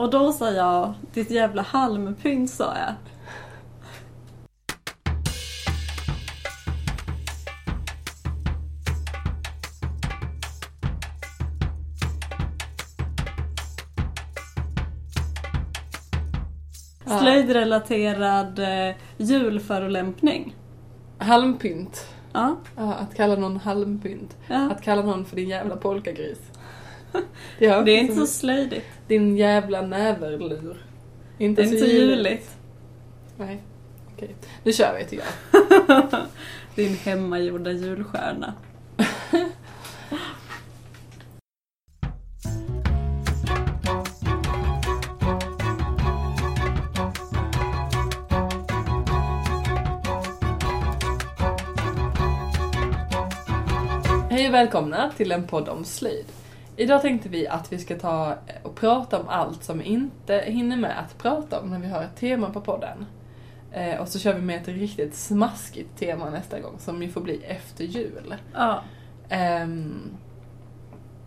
Och då sa jag, ditt jävla halmpynt sa jag. Ja. Slöjdrelaterad eh, julförolämpning. Halmpynt. Ja. Ja, att kalla någon halmpynt. ja. Att kalla någon för din jävla polkagris. Ja, Det är inte så slöjdigt. Din jävla näverlur. Inte Det är inte så juligt. Nej. Okej. Nu kör vi tycker jag. Din hemmagjorda julstjärna. Hej och välkomna till en podd om slöjd. Idag tänkte vi att vi ska ta och prata om allt som vi inte hinner med att prata om när vi har ett tema på podden. Eh, och så kör vi med ett riktigt smaskigt tema nästa gång som ju får bli efter jul. Ja. Ehm,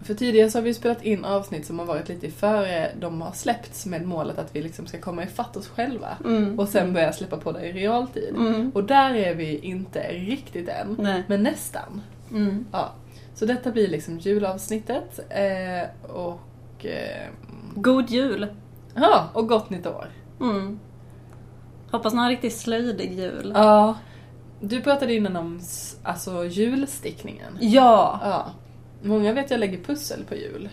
för tidigare så har vi spelat in avsnitt som har varit lite före de har släppts med målet att vi liksom ska komma ifatt oss själva. Mm. Och sen börja släppa på det i realtid. Mm. Och där är vi inte riktigt än, Nej. men nästan. Mm. Ja. Så detta blir liksom julavsnittet. Eh, och... Eh, God jul! ja, och gott nytt år. Mm. Hoppas ni har en riktigt slöjdig jul. Ja. Du pratade innan om alltså julstickningen. Ja! Ja. Många vet jag lägger pussel på jul.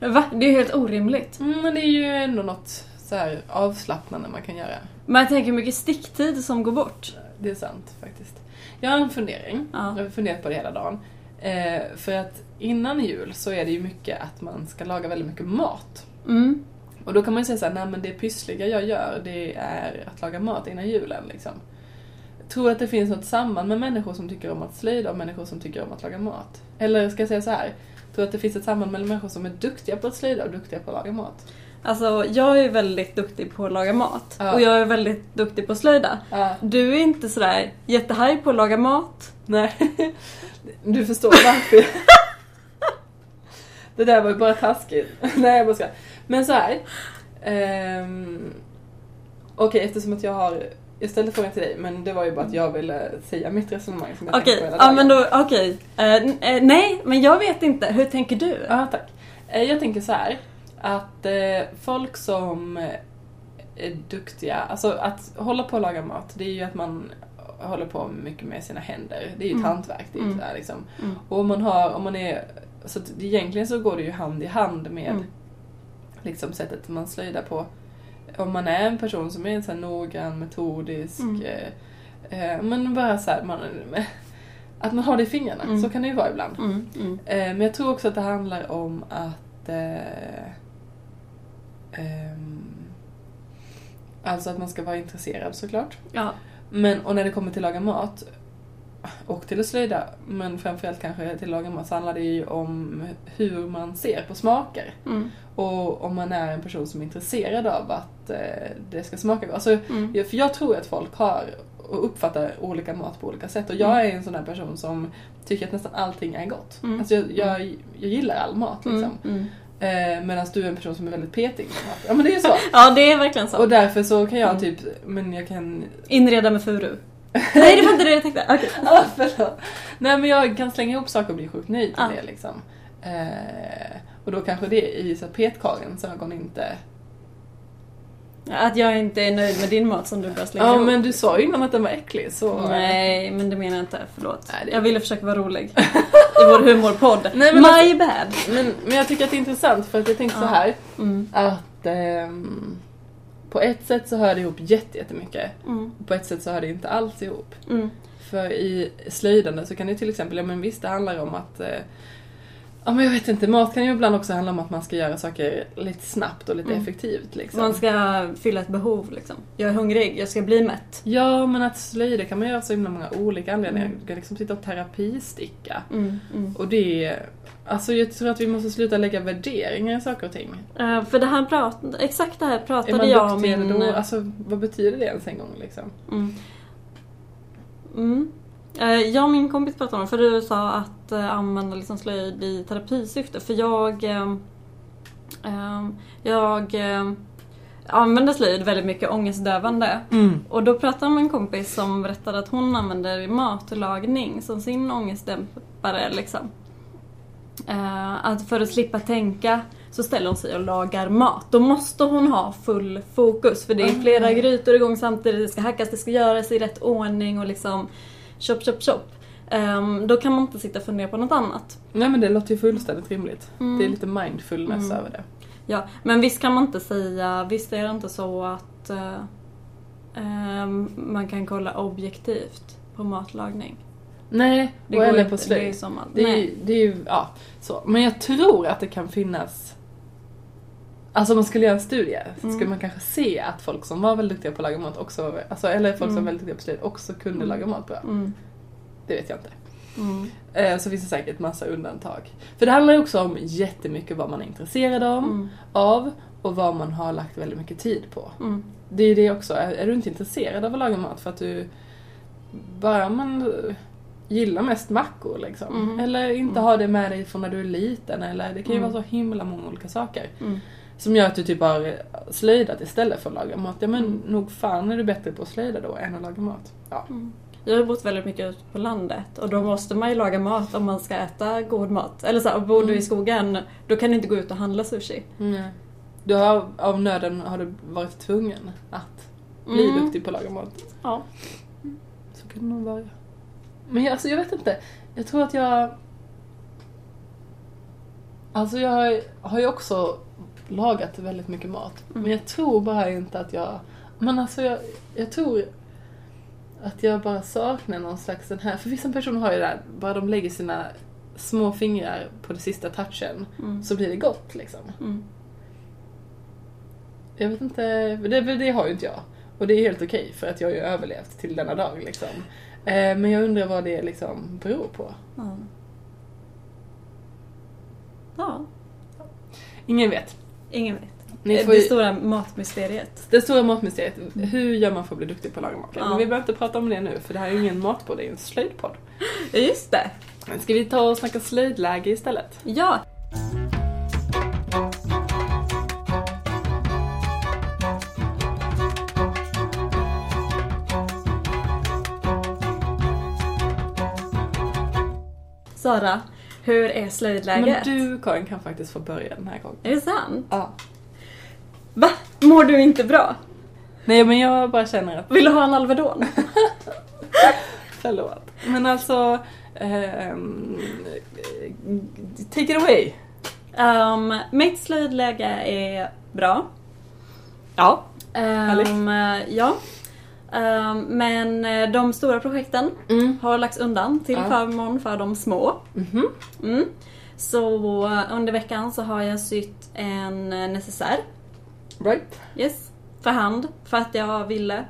Va? Det är helt orimligt. Mm, men det är ju ändå något så här avslappnande man kan göra. Men jag tänker hur mycket sticktid som går bort. Det är sant faktiskt. Jag har en fundering. Ja. Jag har funderat på det hela dagen. Eh, för att innan jul så är det ju mycket att man ska laga väldigt mycket mat. Mm. Och då kan man ju säga såhär, nej men det pyssliga jag gör det är att laga mat innan julen liksom. Jag tror att det finns något samband med människor som tycker om att slöjda och människor som tycker om att laga mat. Eller ska jag säga så här. Jag tror att det finns ett samband mellan människor som är duktiga på att slöjda och duktiga på att laga mat. Alltså, jag är väldigt duktig på att laga mat. Ja. Och jag är väldigt duktig på att slöjda. Ja. Du är inte sådär jättehaj på att laga mat. Nej, du förstår varför. det där var ju bara taskigt. Nej, jag bara skojar. Men så här. ehm, Okej, eftersom att jag har... Jag ställde frågan till dig, men det var ju bara att jag ville säga mitt resonemang som jag Okej, tänkte på hela ja men då, okej. Eh, n- eh, nej, men jag vet inte. Hur tänker du? Ja, tack. Eh, Jag tänker så här att folk som är duktiga, alltså att hålla på att laga mat, det är ju att man håller på mycket med sina händer. Det är ju ett Mm. hantverk. Det är Mm. här, liksom. Mm. Och om man har, om man är, så det- egentligen så går det ju hand i hand med Mm. liksom sättet man slöjdar på. Om man är en person som är så här noggrann, metodisk, Mm. eh, eh, men bara så här, man, att man har det i fingrarna. Mm. Så kan det ju vara ibland. Mm. Eh, men jag tror också att det handlar om att... Eh, ehm, alltså att man ska vara intresserad såklart. Ja. Men, och när det kommer till att laga mat och till att slöjda, men framförallt kanske till att laga mat så handlar det ju om hur man ser på smaker. Mm, Och om man är en person som är intresserad av att eh, det ska smaka gott. Alltså, mm. För jag tror att folk har och uppfattar olika mat på olika sätt. Och jag är en sån där person som tycker att nästan allting är gott. Mm. Alltså jag, jag, jag gillar all mat liksom. Mm, mm. Eh, Medan du är en person som är väldigt petig. Ja men det är ju så. Ja, det är verkligen så. Och därför så kan jag Mm. typ, men jag kan... Inreda med furu. Nej, det var inte det jag tänkte. Okej. Ah, förlåt. Nej men jag kan slänga ihop saker och bli sjukt nöjd med det liksom. Eh, och då kanske det i så petkarlens ögon inte... Att jag inte är nöjd med din mat som du börjar slänga Ja ihop. men du sa ju innan att den var äcklig så... Nej, men det menar jag inte. Förlåt. Nej, det- Jag ville försöka vara rolig. I vår humorpodd. Nej, men My alltså- bad. Men, men jag tycker att det är intressant för att jag tänkte Ja. så här Mm. att ehm, på ett sätt så hör det ihop jätte- jättemycket. Mm. På ett sätt så hör det inte alls ihop. Mm. För i slöjdande så kan det till exempel, ja men visst det handlar om att eh, Ja men jag vet inte, mat kan ju ibland också handla om att man ska göra saker lite snabbt och lite Mm. effektivt liksom. Man ska fylla ett behov liksom. Jag är hungrig, jag ska bli mätt. Ja men att slöjda kan man göra av så himla många olika anledningar. Mm. Du kan liksom sitta och terapisticka. Mm. Mm. Och det Alltså jag tror att vi måste sluta lägga värderingar i saker och ting. Eh, för det här prat, exakt det här Är pratade jag duktig min... då? Alltså vad betyder det ens en gång liksom? Mm. Eh, Jag och min kompis pratade om det, för du sa att eh, använda liksom slöjd i terapisyfte. För jag... ehm, jag... använder slöjd väldigt mycket ångestdövande. Mm. Och då pratade jag med en kompis som berättade att hon använder matlagning som sin ångestdämpare liksom. Eh, att för att slippa tänka så ställer hon sig och lagar mat. Då måste hon ha full fokus för det är flera Mm. grytor igång samtidigt, det ska hackas, det ska göras i rätt ordning och liksom chop chop chop. Ehm, då kan man inte sitta och fundera på något annat. Nej men det låter ju fullständigt rimligt. Mm. Det är lite mindfulness Mm. över det. Ja, men visst kan man inte säga, visst är det inte så att eh, ehm, man kan kolla objektivt på matlagning. Nej, Det och går eller inte, på Det är slöjd. som. Det är, ju- det är ju, ja, så. Men jag tror att det kan finnas Alltså om man skulle göra en studie så Mm. skulle man kanske se att folk som var väldigt duktiga på att laga mat också, alltså, eller folk som Mm. var väldigt duktiga på slöjd också kunde Mm. laga mat bra. Mm. Det vet jag inte. Mm. Eh, så finns det säkert massa undantag. För det handlar ju också om jättemycket vad man är intresserad om, Mm. av och vad man har lagt väldigt mycket tid på. Mm. Det är ju det också, är, är du inte intresserad av att laga mat för att du bara man gillar mest mackor liksom. Mm. Eller inte Mm. har det med dig från när du är liten eller det kan ju Mm. vara så himla många olika saker. Mm. Som gör att du typ har slöjdat istället för att laga mat. Ja men Mm. nog fan är du bättre på att slöjda då än att laga mat. Ja. Mm. Jag har bott väldigt mycket ute på landet och då måste man ju laga mat om man ska äta god mat. Eller så här, bor du Mm. i skogen, då kan du inte gå ut och handla sushi. Nej. Du har av nöden har du varit tvungen att bli Mm. duktig på att laga mat. Ja. Så kan det nog vara. Men jag, alltså, jag vet inte. Jag tror att jag... Alltså jag har ju också lagat väldigt mycket mat. Mm. Men jag tror bara inte att jag... Men alltså jag, jag tror att jag bara saknar någon slags den här... För vissa personer har ju det här, bara de lägger sina små fingrar på den sista touchen Mm. så blir det gott liksom. Mm. Jag vet inte, det, det har ju inte jag. Och det är helt okej för att jag har ju överlevt till denna dag liksom. Eh, men jag undrar vad det liksom beror på. Ja. Ingen vet. Ingen vet. Ni Eh, får Det ju, stora matmysteriet. det stora matmysteriet, hur gör man för att bli duktig på att laga mat? Ja. Men vi behöver inte prata om det nu för det här är ju ingen matpodd, det är ju en slöjdpodd. Ja, just det. Ska vi ta och snacka slöjdläge istället? Ja. Sara, hur är slöjdläget? Men du Karin kan faktiskt få börja den här gången. Är det sant? Ja. Va? Mår du inte bra? Nej men jag bara känner att, Vill du ha en Alvedon? förlåt. Men alltså, ehm, take it away. Um, mitt slöjdläge är bra. Ja. Um, ja. Um, men eh, de stora projekten Mm. har lagts undan till Ja. förmån för de små. Mhm. Mm. Så eh, under veckan så har jag sytt en eh, necessär. Right. Yes. För hand. För att jag ville.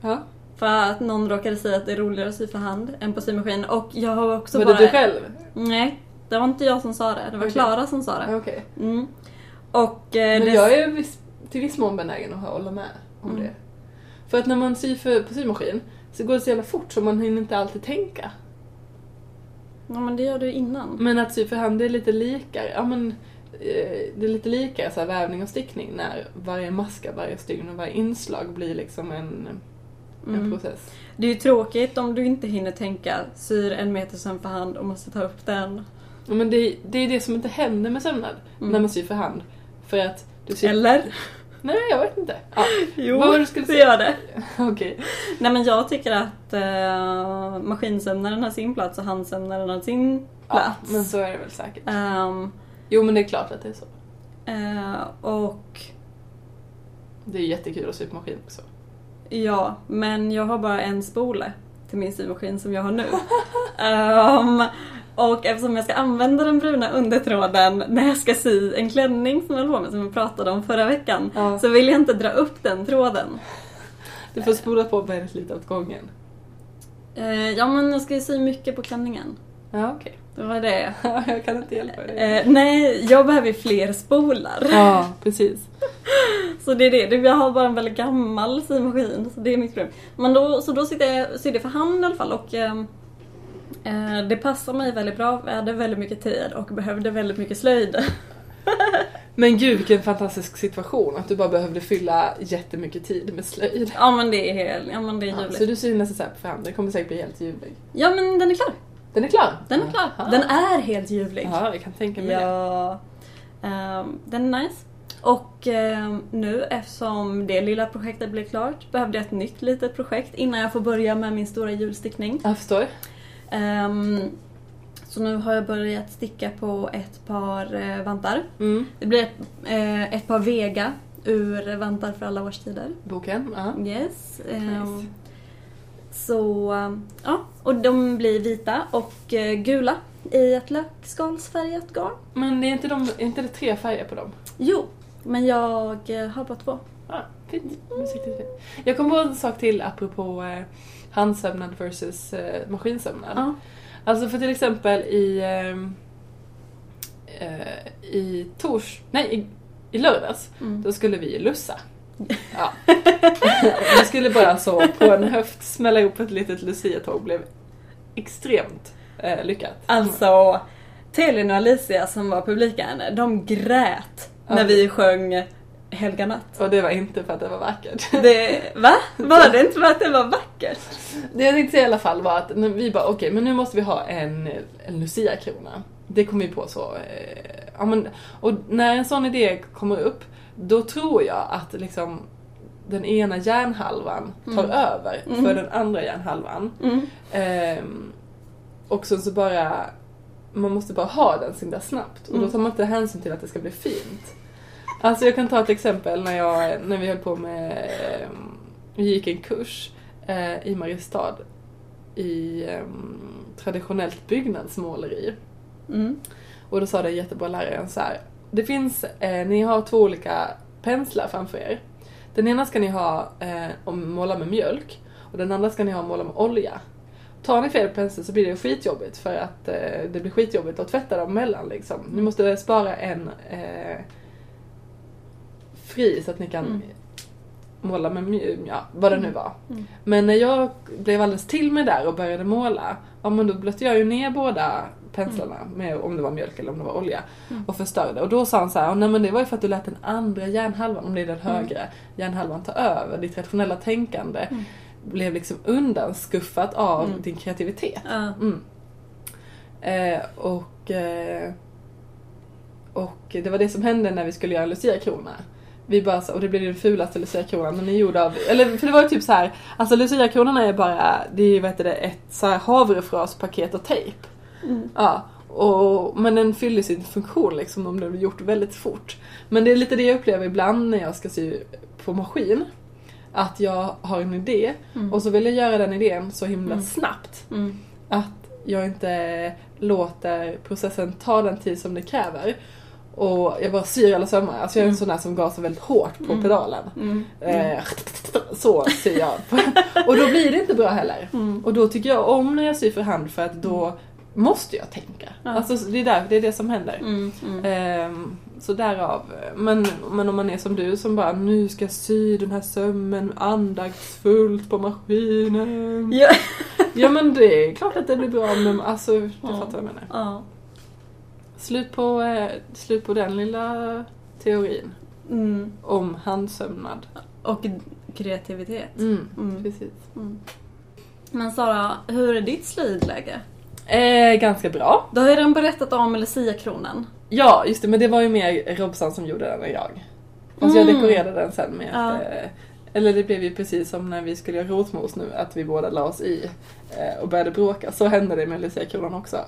Ja. För att någon råkade säga att det är roligare att sy för hand än på symaskin. Och jag har också var bara... det du själv? Nej. Det var inte jag som sa det. Det var Okej. Klara som sa det. Okej. Mm. Och Men det... jag är till viss mån benägen att hålla med om Mm. det. För att när man syr för, på symaskin så går det så jävla fort så man hinner inte alltid tänka. Ja men det gör du innan. Men att sy för hand det är lite likare. Ja, men, eh, det är lite likare så här, vävning och stickning när varje maska, varje stygn och varje inslag blir liksom en, en Mm. process. Det är ju tråkigt om du inte hinner tänka syr en meter söm för hand och måste ta upp den. Ja, men det, det är det som inte händer med sömnad Mm. när man syr för hand. För att du syr... Eller? Nej, jag vet inte. Ja, Jo, Vad skulle säga? gör det. okej. Nej men jag tycker att uh, maskinsömnaren har sin plats och handsömnaren har sin Ja, plats. men så är det väl säkert. Ehm, Jo, men det är klart att det är så. eh, och Det är jättekul att sy på maskin också. ja, men jag har bara en spole till min symaskin som jag har nu. Ehm, och eftersom jag ska använda den bruna undertråden när jag ska sy en klänning som jag på med, som jag pratade om förra veckan, Ja. så vill jag inte dra upp den tråden. Du får spola på väldigt lite åt gången. Eh, ja men jag ska ju sy mycket på klänningen. Ja, okej. Det var det. jag kan inte hjälpa dig. Eh, nej, jag behöver ju fler spolar. Ja, precis. Så det är det. Jag har bara en väldigt gammal symaskin, så det är mitt problem. Men då, så då sitter jag, sydde jag för hand i alla fall och ehm, eh, det passar mig väldigt bra. Jag hade väldigt mycket tid och behövde väldigt mycket slöjd. Men gud vilken fantastisk situation att du bara behövde fylla jättemycket tid med slöjd. Ja men det är helt, ja men det är Ja, ljuvligt. så du syns nästan såhär på fram, den kommer säkert bli helt ljuvlig. Ja men den är klar. Den är klar? Den är klar. Aha. Den är helt ljuvlig. Ja, jag kan tänka mig det. Ja. Ehm, den är nice. Och ehm, nu eftersom det lilla projektet blev klart behövde jag ett nytt litet projekt innan jag får börja med min stora julstickning. Jag förstår. Ehm, så nu har jag börjat sticka på ett par eh, vantar. Mm. Det blir ett, eh, ett par Vega ur Vantar för alla årstider. Boken, ja. Yes. ehm, Nice. Så, ja. Och de blir vita och eh, gula i ett lökskalsfärgat garn. Men det är inte, de, är inte det tre färger på dem? Jo, men jag eh, har bara två. Ja, fint. Fint. Jag kom på en sak till apropå eh, handsömnad versus eh, maskinsömnad. Ja. Alltså för till exempel i, ehm, eh, i tors... Nej, i, i lördags. Mm. Då skulle vi ju lussa. Ja. Vi skulle bara så på en höft smälla ihop ett litet luciatåg blev extremt eh, lyckat. Alltså, Telin och Alicia som var publiken, de grät när vi sjöng Helga natt. Och det var inte för att det var vackert. Det, va? Var det inte för att det var vackert? Det jag tänkte säga i alla fall var att vi bara okej, men nu måste vi ha en, en Lucia-krona. Det kom vi på så. Eh, ja, men, och när en sån idé kommer upp, då tror jag att liksom den ena hjärnhalvan tar Mm. över Mm. för den andra hjärnhalvan. Mm. Ehm, och sen så bara, man måste bara ha den så himla snabbt. Och då Mm. tar man inte hänsyn till att det ska bli fint. Alltså jag kan ta ett exempel när, jag, när vi höll på med, ehm, vi gick en kurs eh, i Mariestad i ehm, traditionellt byggnadsmåleri. Mm. Och då sa den jättebra läraren så här. Det finns, eh, ni har två olika penslar framför er. Den ena ska ni ha eh, och måla med mjölk och den andra ska ni ha och måla med olja. Tar ni fel pensel så blir det skitjobbigt för att eh, det blir skitjobbigt att tvätta dem mellan liksom. Ni måste spara en eh, fri så att ni kan Mm. måla med mjölk, ja vad det nu var. Mm. Men när jag blev alldeles till mig där och började måla, ja men då blötte jag ju ner båda penslarna med om det var mjölk eller om det var olja Mm. och förstörde. Och då sa han så här, nej men det var ju för att du lät den andra hjärnhalvan, om det är den högra hjärnhalvan, ta över. Ditt rationella tänkande Mm. blev liksom undanskuffat av Mm. din kreativitet. Mm. Eh, och, eh, och det var det som hände när vi skulle göra luciakrona. Vi bara så, och det ju den fulaste luciakronan, den är gjord av, eller för det var ju typ så här, alltså luciakronorna är bara, det är ju vad heter det, ett så här havrefraspaket och tejp. Mm. Ja, och, men den fyller sin funktion liksom om den blir gjort väldigt fort. Men det är lite det jag upplever ibland när jag ska sy på maskin. Att jag har en idé Mm. och så vill jag göra den idén så himla Mm. snabbt. Mm. Att jag inte låter processen ta den tid som det kräver. Och jag bara syr alla sömmar. Alltså jag är en Mm. sån där som gasar väldigt hårt på Mm. pedalen. Mm. Eh, så syr jag. och då blir det inte bra heller. Mm. Och då tycker jag om när jag syr för hand för att då måste jag tänka. Ja. Alltså det är, där, det är det som händer. Ehm, så därav. Men, men om man är som du som bara nu ska jag sy den här sömmen andaktsfullt på maskinen. Ja. Ja men det är klart att det blir bra men alltså du Ja. fattar vad jag menar. ja. Slut på, eh, slut på den lilla teorin Mm. om handsömnad. Och kreativitet. Mm, Mm. precis. Mm. Men Sara, hur är ditt slöjdläge? Eh, ganska bra. Du har ju redan berättat om Lucia-kronan. Ja, just det, men det var ju mer Robson som gjorde den än jag. Fast jag Mm. dekorerade den sen med Ja. att, eh, eller det blev ju precis som när vi skulle göra rotmos nu, att vi båda la oss i eh, och började bråka. Så hände det med Lucia-kronan också.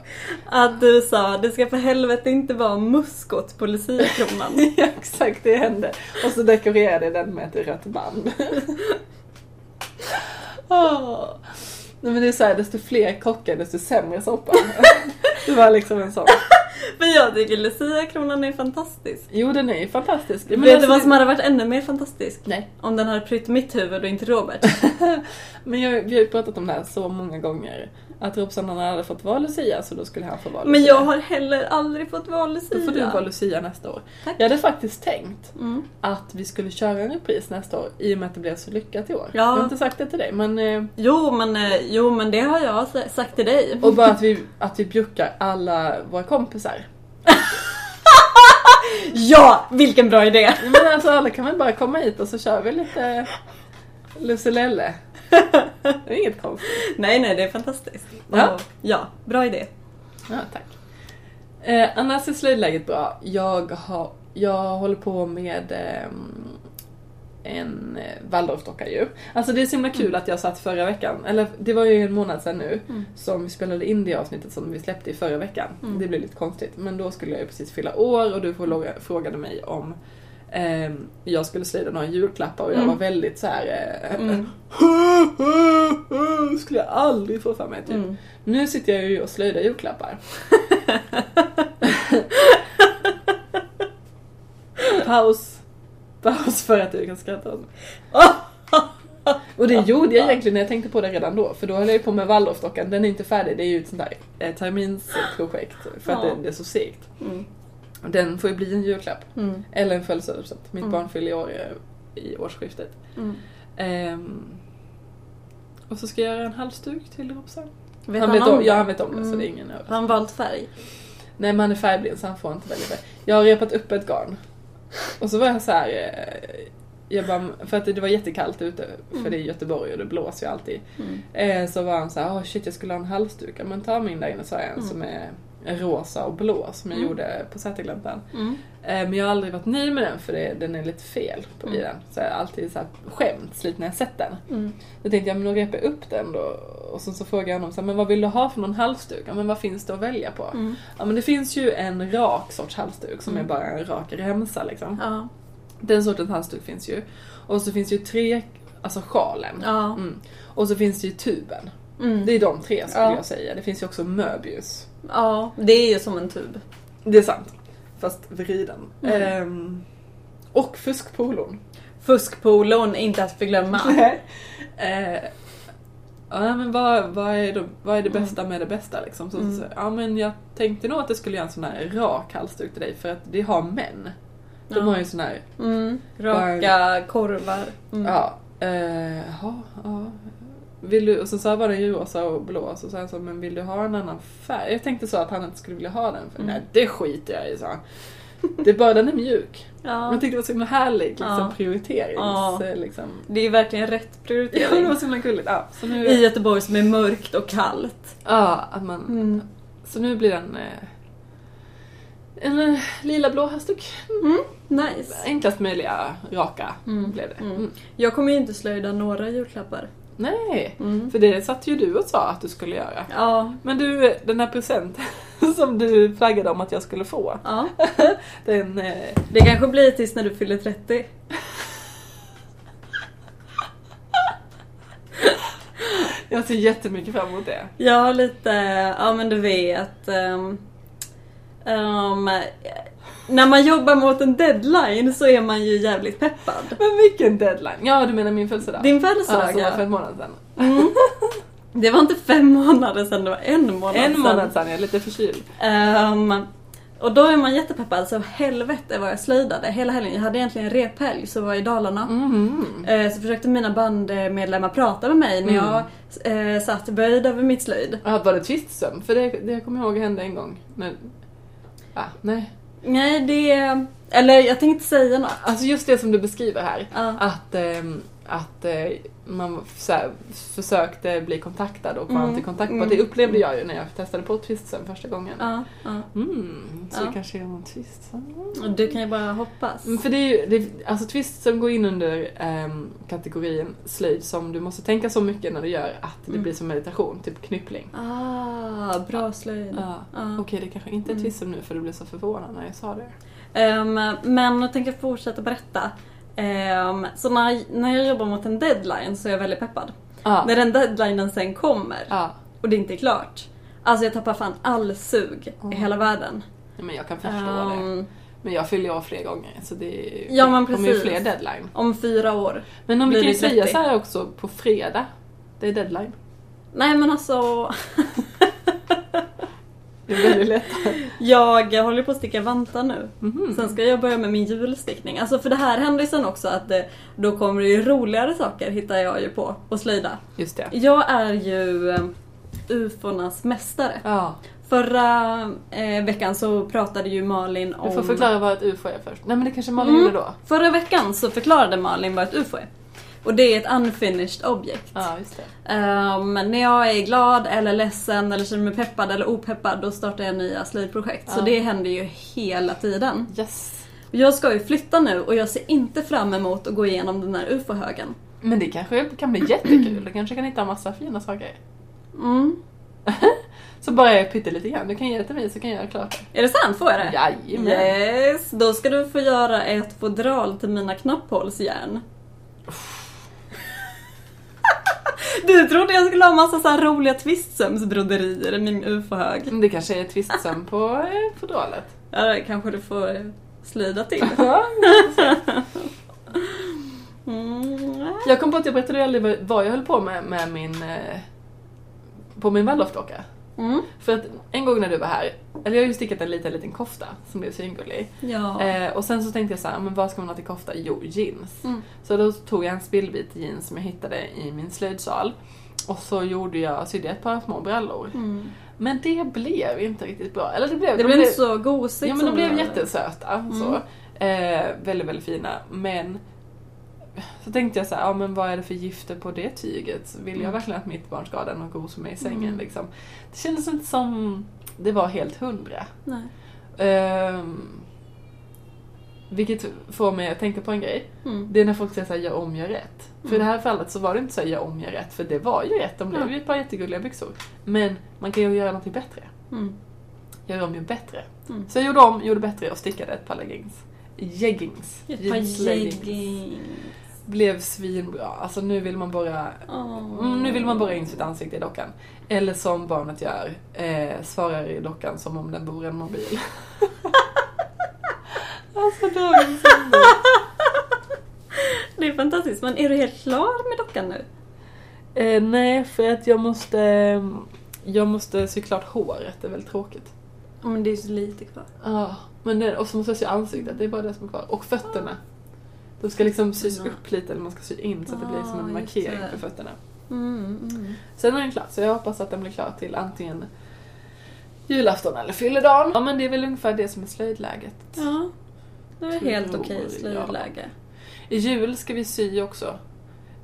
Att du sa det ska för helvete inte vara muskot på Lucia-kronan. ja, exakt, det hände. Och så dekorerade jag den med ett rött band. Åh. Nej men det är såhär, desto fler kockar desto sämre soppa. det var liksom en sån. Men jag tycker Lucia-kronan är fantastisk. Jo den är ju fantastisk. Men Vet alltså, du vad som hade varit ännu mer fantastiskt? Nej. Om den hade prytt mitt huvud och inte Robert. Men jag, vi har ju pratat om det här så många gånger. Att Robson han hade fått vara Lucia så då skulle han få vara Lucia. Men jag har heller aldrig fått vara Lucia. Då får du vara Lucia nästa år. Tack. Jag hade faktiskt tänkt Mm. att vi skulle köra en repris nästa år i och med att det blev så lyckat i år. Ja. Jag har inte sagt det till dig men... eh, Jo, men, eh, jo, men det har jag sa- sagt till dig. Och bara att vi, att vi bjuckar alla våra kompisar. Ja, vilken bra idé! Men alltså alla kan väl bara komma hit och så kör vi lite Lucelelle. Det är inget konstigt. Nej, nej, det är fantastiskt. Ja. Och, ja, bra idé. Ja, tack. Eh, annars är slöjdläget bra. Jag, har, jag håller på med ehm, en eh, Waldorfdocka ju. Alltså det är så himla kul att jag satt förra veckan, eller det var ju en månad sedan nu, Mm. som vi spelade in det avsnittet som vi släppte i förra veckan. Mm. Det blev lite konstigt, men då skulle jag ju precis fylla år och du fråga- frågade mig om jag skulle slöjda några julklappar och jag Mm. var väldigt så här. Eh, Mm. skulle jag aldrig få för mig typ. Mm. Nu sitter jag ju och slöjdar julklappar. Paus. Paus för att du kan skratta åt mig. Och det gjorde jag egentligen när jag tänkte på det redan då, för då höll jag ju på med Waldorfdockan, den är inte färdig, det är ju ett sånt där eh, terminsprojekt för att Ja. det, det är så segt. Mm. Den får ju bli en julklapp, Mm. eller en födelsedagspresent. Mitt Mm. barn fyller i år eh, i årsskiftet. Ehm, och så ska jag göra en halsduk till Robson. Vet han han vet om om, det? ja, han vet om det så Mm. det är ingen Har överraskning. han valt färg? Nej men han är färgblind så han får inte välja färg. Jag har repat upp ett garn. Och så var jag så här. eh, Jag bara, för att det var jättekallt ute, för Mm. det är Göteborg och det blåser ju alltid. Mm. Eh, Så var han så här, oh shit jag skulle ha en halsduk. Men ta min där inne sa jag en Mm. som är rosa och blå som jag Mm. gjorde på Sätergläntan. Mm. Eh, Men jag har aldrig varit nöjd med den för det, den är lite fel på Mm. i den. Så jag har alltid så här skämts lite när jag sett den. Mm. Då tänkte jag, men då repar jag upp den då. Och så, så frågade jag honom så här, men vad vill du ha för någon halsduk? Ja, men vad finns det att välja på? Mm. Ja men det finns ju en rak sorts halsduk som Mm. är bara en rak remsa liksom. Ja. Den sortens halsduk finns ju. Och så finns ju tre, alltså sjalen. Ja. Mm. Och så finns det ju tuben. Mm. Det är de tre skulle Ja. jag säga. Det finns ju också Möbius. Ja, det är ju som en tub. Det är sant. Fast vriden. Mm. Ehm, och fuskpolon. Fuskpolon, inte att förglömma. Eh, ja men vad, vad, är det, vad är det bästa med det bästa liksom? Så, Mm. så, ja men jag tänkte nog att det skulle göra en sån här rak halsduk till dig för att det har män. De Ja. har ju sån här Mm. Raka korvar. Mm. Ja, eh, ja, ja. Vill du, och så sa var den ju rosa och blå, så sa jag så, men vill du ha en annan färg? Jag tänkte så att han inte skulle vilja ha den, för Mm. nej det skiter jag i, sa han. Det är bara den är mjuk. Ja. Jag tyckte det var så himla härlig liksom, Ja. prioriterings... Ja. Liksom. Det är verkligen rätt Ja, det prioritering. var så himla gulligt. Ja, så nu, I Göteborg som är mörkt och kallt. ja, att man, Mm. så nu blir den eh, en eh, lila-blå halsduk. Nice. Enklast möjliga raka Mm. blev det. Mm. Mm. Jag kommer ju inte slöjda några julklappar. Nej, Mm. för det satt ju du och sa att du skulle göra. Ja. Men du, den här presenten som du flaggade om att jag skulle få. ja. Den, eh, Det kanske blir tills när du fyller 30. jag ser jättemycket fram emot det. Jag har lite, ja men du vet. ehm, ehm, när man jobbar mot en deadline så är man ju jävligt peppad. Men vilken deadline! Ja, du menar min födelsedag? Din ja, födelsedag som var för ja. en månad sedan. Mm. Det var inte fem månader sedan, det var en månad En sedan. månad sedan, jag är lite förkyld. Ehm, och då är man jättepeppad, så helvete vad jag slöjdade hela helgen. Jag hade egentligen rephelg, så var jag i Dalarna. Eh, Så försökte mina bandmedlemmar prata med mig när Mm. jag eh, satt böjd över mitt slöjd. Ja, var det tvistsömn? För det, det kommer jag ihåg hände en gång. När, ah, nej. Nej, det... Eller jag tänkte säga något. Alltså just det som du beskriver här. Ja. Att, ehm, att eh, man här, försökte bli kontaktad och var Mm, inte kontaktbar. mm, Det upplevde mm. jag ju när jag testade på tvistsömn första gången. Ja, ja. Mm, så Ja. det kanske är någon tvistsömn. Och du kan ju bara hoppas. Mm, För det är ju, det, alltså twist som går in under ehm, kategorin slöjd som du måste tänka så mycket när du gör att det Mm. blir som meditation, typ knyppling. Ah, bra slöjd. Ja. Ja. Okej, det kanske inte är Mm. twist nu för du blev så förvånad när jag sa det. Ehm, men jag tänker fortsätta berätta. Ehm, så när, när jag jobbar mot en deadline så är jag väldigt peppad. Ja. När den deadlinen sen kommer Ja. och det inte är klart. Alltså jag tappar fan all sug Mm. i hela världen. Men jag kan förstå det. Ehm, Men jag fyller år fler gånger så det, Ja, men det kommer ju fler deadline. om fyra år. Men om vi kan ju det säga 30? så också, på fredag, det är deadline. Nej men alltså, Det är väldigt lätt. jag håller på att sticka vantar nu. Mhm. Sen ska jag börja med min julstickning. Alltså för det här händer ju sen också att det, då kommer det ju roligare saker hittar jag ju på att slöjda. Just det. Jag är ju eh, ufornas mästare. Ja. Förra eh, veckan så pratade ju Malin om... Du får förklara vad ett UFO är först. Nej men det kanske Malin Mm. gjorde då? Förra veckan så förklarade Malin vad ett UFO är. Och det är ett unfinished object. Ja, just det. Ehm, när jag är glad eller ledsen eller känner mig peppad eller opeppad då startar jag nya slöjdprojekt. Så Ja. det händer ju hela tiden. Yes. Jag ska ju flytta nu och jag ser inte fram emot att gå igenom den här ufo-högen. Men det kanske kan bli jättekul. Du kanske kan hitta en massa fina saker. Mm. Så bara jag pyttelite grann. Du kan ge det till mig så kan jag göra klart Är det sant? Får jag det? Jajamän. Yes, då ska du få göra ett fodral till mina knapphålsjärn. Du trodde jag skulle ha massa så roliga tvistsömsbroderier i min ufo-hög. Det kanske är tvistsöm på eh, fodralet. Ja, det kanske du får eh, slida till. Mm. jag kom på att jag berättade aldrig vad- vad jag höll på med med min... eh, På min waldorfdocka. Mm. För att en gång när du var här, eller jag har ju stickat en liten, liten kofta som blev svingullig. Ja. Eh, och sen så tänkte jag så här, men vad ska man ha till kofta? Jo, jeans. Mm. Så då tog jag en spillvit jeans som jag hittade i min slöjdsal. Och så gjorde jag, sydde ett par små brallor. Mm. Men det blev inte riktigt bra. Eller det blev... Det de blev inte så gosigt Ja men de blev jättesöta. Mm. Så. Eh, väldigt, väldigt fina. Men så tänkte jag så här, ja men vad är det för gifter på det tyget? Vill jag Mm. verkligen att mitt barn ska ha den och gosa med i sängen Mm. liksom? Det kändes inte som det var helt hundra. Ehm, vilket får mig att tänka på en grej. Mm. Det är när folk säger såhär, gör om, gör rätt. För i Mm. det här fallet så var det inte så här, gör om, gör rätt. För det var ju rätt, de blev ju ett par jättegulliga byxor. Men man kan ju göra något bättre. Mm. Gör om, gör bättre. Mm. Så jag gjorde om, gjorde bättre och stickade ett par leggings. Jeggings. Ett par jeggings. Blev svinbra. Alltså nu vill man bara. Mm, nu vill man borra in sitt ansikte i dockan. Eller som barnet gör, eh, svarar i dockan som om den vore en mobil. alltså dagens ungdom. Det är fantastiskt. Men är du helt klar med dockan nu? eh, Nej, för att jag måste, jag måste sy klart håret, det är väldigt tråkigt. Ja, men det är ju så lite kvar. Ja, men det, och så måste jag sy ansiktet, det är bara det som är kvar. Och fötterna. De ska liksom sys upp lite, eller man ska sy in så att det blir som en markering på fötterna. Mm, mm. Sen är den klar, så jag hoppas att den blir klar till antingen julafton eller fylledagen. Ja men det är väl ungefär det som är slöjdläget. Ja, det var helt okej slöjdläge. I jul ska vi sy också.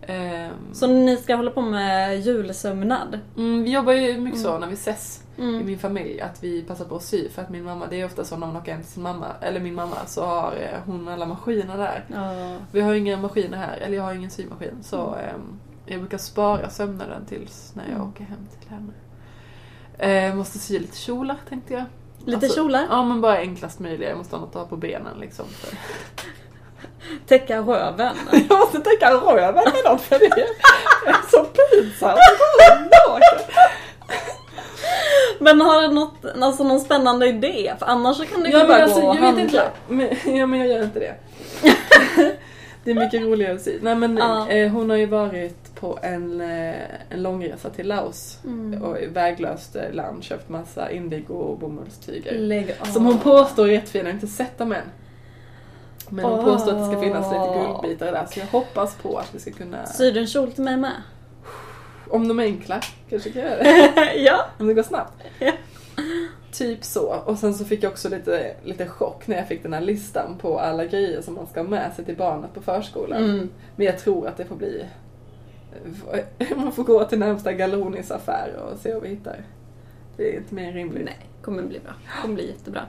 Ehm, Så ni ska hålla på med julsömnad? mm, vi jobbar ju mycket så när vi ses i Mm. min familj att vi passar på att sy för att min mamma, det är ofta så när man åker hem till sin mamma, eller min mamma, så har eh, hon alla maskiner där. Ja. Vi har ju inga maskiner här, eller jag har ingen symaskin så ehm, jag brukar spara sömnaden tills när jag Mm. åker hem till henne. Eh, måste sy lite kjolar tänkte jag. Lite Alltså, kjolar? Ja men bara enklast möjliga, jag måste ha något att ha på benen liksom. För... Täcka röven? Jag måste täcka röven med något för det är så pinsamt. Men har du något, alltså någon spännande idé? För annars så kan du ju Ja, bara alltså, gå och jag vet handla. inte. Men, ja men jag gör inte det. det är mycket roligare att sy. Nej men Ja. eh, hon har ju varit på en, eh, en långresa till Laos Mm. och väglöst eh, land köpt massa indigo och bomullstyger. Lägg av. Som hon påstår är jättefina, jag har inte sett dem än. Men hon Åh. påstår att det ska finnas lite guldbitar där så jag hoppas på att vi ska kunna... Syr du en kjol till mig med? Om de är enkla kanske kan jag göra det. ja. Om det går snabbt. Ja. Typ så. Och sen så fick jag också lite, lite chock när jag fick den här listan på alla grejer som man ska ha med sig till barnet på förskolan. Mm. Men jag tror att det får bli... Man får gå till närmsta Galonis affär och se vad vi hittar. Det är inte mer rimligt. Nej, kommer bli bra. kommer bli jättebra.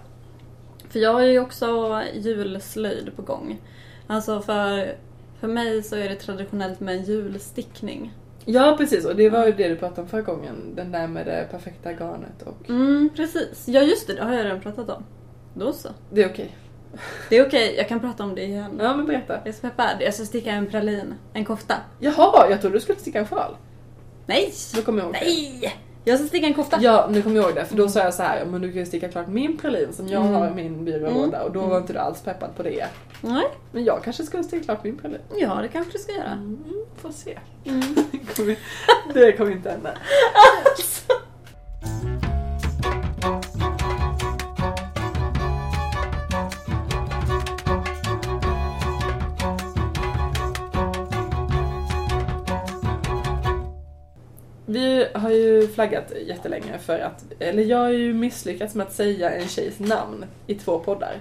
För jag har ju också julslöjd på gång. Alltså för, för mig så är det traditionellt med en julstickning. Ja precis, och det var ju det du pratade om förra gången. Den där med det perfekta garnet och... Mm, precis. Ja just det, det har jag redan pratat om. Då så. Det är okej. Det är okej, jag kan prata om det igen. Ja men berätta. Jag är så peppad. Jag ska sticka en pralin. En kofta. Jaha, jag trodde du skulle sticka en sjal. Nej! Då kommer jag ihåg det. Jag ska sticka en kofta. Ja, nu kommer jag ihåg det. För då sa jag så här, men du kan ju sticka klart min pralin som jag Mm. har i min byrålåda. Och då var Mm. inte du alls peppad på det. Nej, Men jag kanske skulle sticka klart min pralin. ja det kanske du ska göra. Mm, får se. Mm. Det kommer inte hända. flaggat jättelänge för att, eller jag har ju misslyckats med att säga en tjejs namn i två poddar.